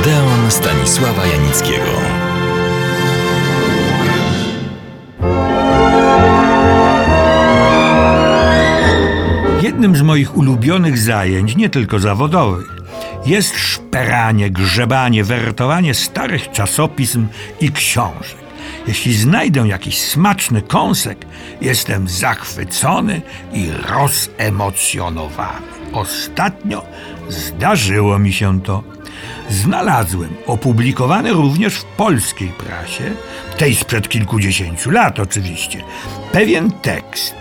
Odeon Stanisława Janickiego. Jednym z moich ulubionych zajęć, nie tylko zawodowych, jest szperanie, grzebanie, wertowanie starych czasopism i książek. Jeśli znajdę jakiś smaczny kąsek, jestem zachwycony i rozemocjonowany. Ostatnio zdarzyło mi się to. Znalazłem opublikowany również w polskiej prasie, tej sprzed kilkudziesięciu lat oczywiście, pewien tekst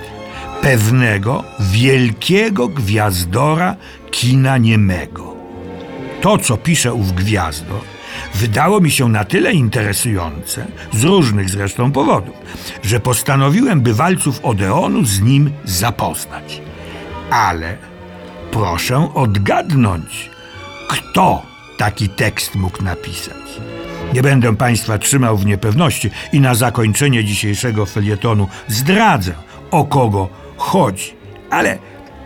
pewnego wielkiego gwiazdora kina niemego. To, co pisze ów gwiazdor, wydało mi się na tyle interesujące, z różnych zresztą powodów, że postanowiłem bywalców Odeonu z nim zapoznać. Ale proszę odgadnąć, kto taki tekst mógł napisać. Nie będę Państwa trzymał w niepewności i na zakończenie dzisiejszego felietonu zdradzę, o kogo chodzi. Ale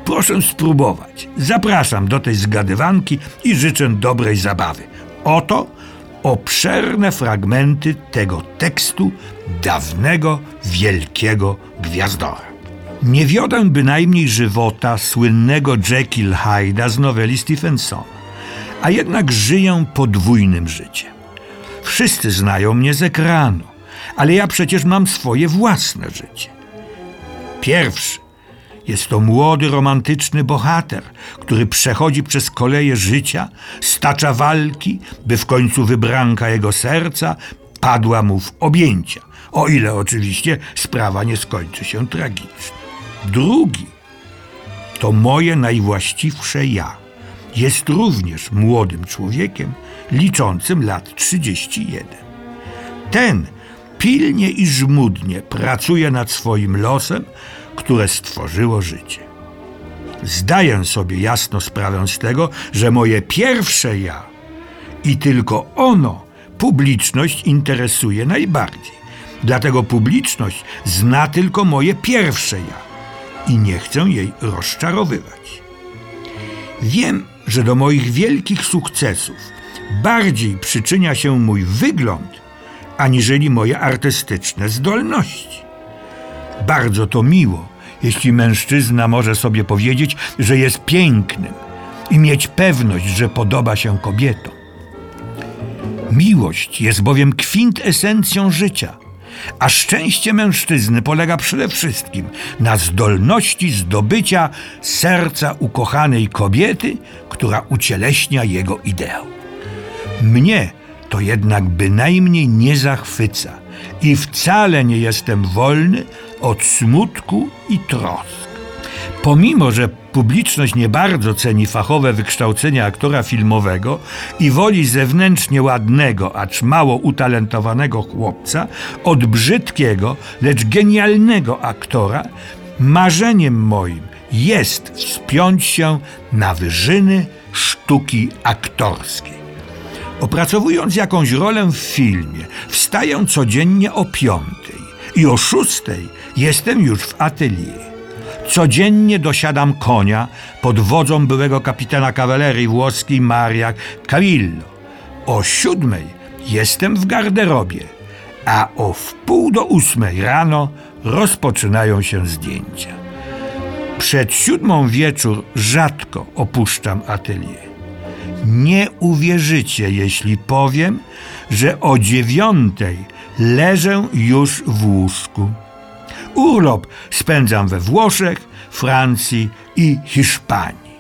proszę spróbować. Zapraszam do tej zgadywanki i życzę dobrej zabawy. Oto obszerne fragmenty tego tekstu dawnego, wielkiego gwiazdora. Nie wiodę bynajmniej żywota słynnego Jekyll Hyde'a z noweli Stephensona, a jednak żyję podwójnym życiem. Wszyscy znają mnie z ekranu, ale ja przecież mam swoje własne życie. Pierwszy jest to młody, romantyczny bohater, który przechodzi przez koleje życia, stacza walki, by w końcu wybranka jego serca padła mu w objęcia, o ile oczywiście sprawa nie skończy się tragicznie. Drugi to moje najwłaściwsze ja. Jest również młodym człowiekiem, liczącym lat 31. Ten pilnie i żmudnie pracuje nad swoim losem, które stworzyło życie. Zdaję sobie jasno sprawę z tego, że moje pierwsze ja i tylko ono publiczność interesuje najbardziej. Dlatego publiczność zna tylko moje pierwsze ja i nie chcę jej rozczarowywać. Wiem, że do moich wielkich sukcesów bardziej przyczynia się mój wygląd, aniżeli moje artystyczne zdolności. Bardzo to miło, jeśli mężczyzna może sobie powiedzieć, że jest pięknym i mieć pewność, że podoba się kobietom. Miłość jest bowiem kwintesencją życia, a szczęście mężczyzny polega przede wszystkim na zdolności zdobycia serca ukochanej kobiety, która ucieleśnia jego ideał. Mnie to jednak bynajmniej nie zachwyca i wcale nie jestem wolny od smutku i trosk. Pomimo, że publiczność nie bardzo ceni fachowe wykształcenie aktora filmowego i woli zewnętrznie ładnego, acz mało utalentowanego chłopca od brzydkiego, lecz genialnego aktora, marzeniem moim jest wspiąć się na wyżyny sztuki aktorskiej. Opracowując jakąś rolę w filmie, wstaję codziennie o piątej i o szóstej jestem już w atelier. Codziennie dosiadam konia pod wodzą byłego kapitana kawalerii włoskiej Maria Cavillo. O siódmej jestem w garderobie, a o wpół do ósmej rano rozpoczynają się zdjęcia. Przed siódmą wieczór rzadko opuszczam atelier. Nie uwierzycie, jeśli powiem, że o dziewiątej leżę już w łóżku. Urlop spędzam we Włoszech, Francji i Hiszpanii.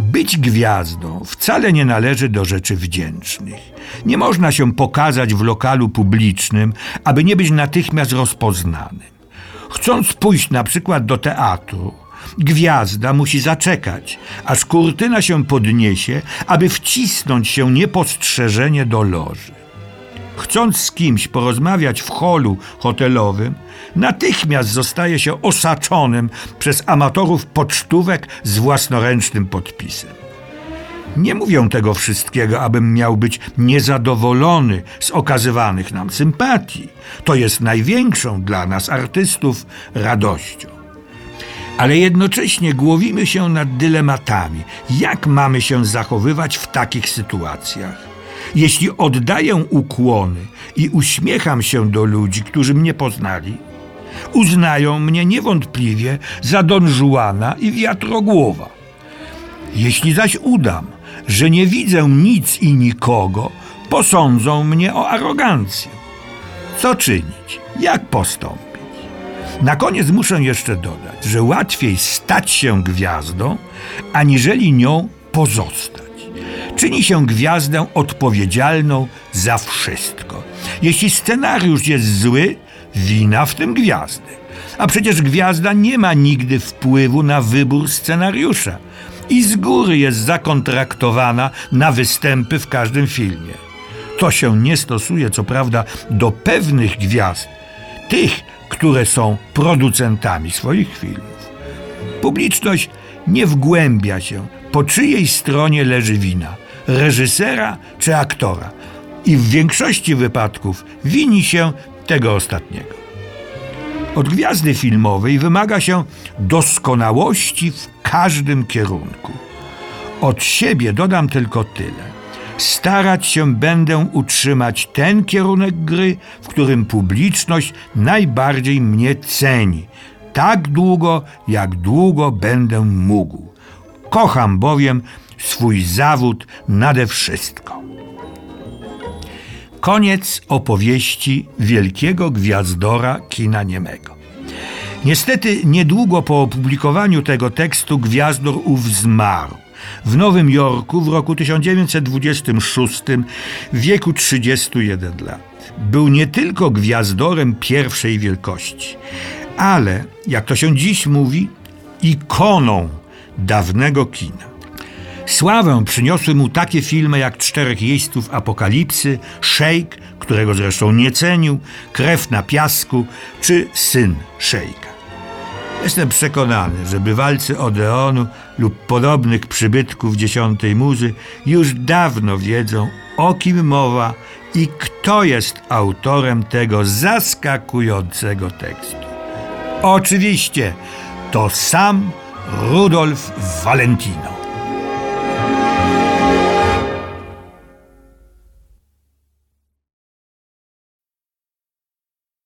Być gwiazdą wcale nie należy do rzeczy wdzięcznych. Nie można się pokazać w lokalu publicznym, aby nie być natychmiast rozpoznanym. Chcąc pójść na przykład do teatru, Gwiazda musi zaczekać, aż kurtyna się podniesie, aby wcisnąć się niepostrzeżenie do loży. Chcąc z kimś porozmawiać w holu hotelowym, natychmiast zostaje się osaczonym przez amatorów pocztówek z własnoręcznym podpisem. Nie mówię tego wszystkiego, abym miał być niezadowolony z okazywanych nam sympatii. To jest największą dla nas artystów radością ale jednocześnie głowimy się nad dylematami, jak mamy się zachowywać w takich sytuacjach. Jeśli oddaję ukłony i uśmiecham się do ludzi, którzy mnie poznali, uznają mnie niewątpliwie za Don Juana i wiatrogłowa. Jeśli zaś udam, że nie widzę nic i nikogo, posądzą mnie o arogancję. Co czynić? Jak postąpić? Na koniec muszę jeszcze dodać, że łatwiej stać się gwiazdą, aniżeli nią pozostać. Czyni się gwiazdę odpowiedzialną za wszystko. Jeśli scenariusz jest zły, wina w tym gwiazdy. A przecież gwiazda nie ma nigdy wpływu na wybór scenariusza i z góry jest zakontraktowana na występy w każdym filmie. To się nie stosuje, co prawda, do pewnych gwiazd, tych, które są producentami swoich filmów. Publiczność nie wgłębia się, po czyjej stronie leży wina reżysera czy aktora, i w większości wypadków wini się tego ostatniego. Od gwiazdy filmowej wymaga się doskonałości w każdym kierunku. Od siebie dodam tylko tyle. Starać się będę utrzymać ten kierunek gry, w którym publiczność najbardziej mnie ceni, tak długo, jak długo będę mógł. Kocham bowiem swój zawód nade wszystko. Koniec opowieści wielkiego gwiazdora kina niemego. Niestety, niedługo po opublikowaniu tego tekstu gwiazdor ów zmarł. W Nowym Jorku w roku 1926 w wieku 31 lat. Był nie tylko gwiazdorem pierwszej wielkości, ale, jak to się dziś mówi, ikoną dawnego kina. Sławę przyniosły mu takie filmy jak Czterech Jeźdźców Apokalipsy, Szejk, którego zresztą nie cenił, Krew na piasku czy Syn Szejka. Jestem przekonany, że bywalcy Odeonu lub podobnych przybytków dziesiątej muzy już dawno wiedzą, o kim mowa i kto jest autorem tego zaskakującego tekstu. Oczywiście to sam Rudolf Valentino.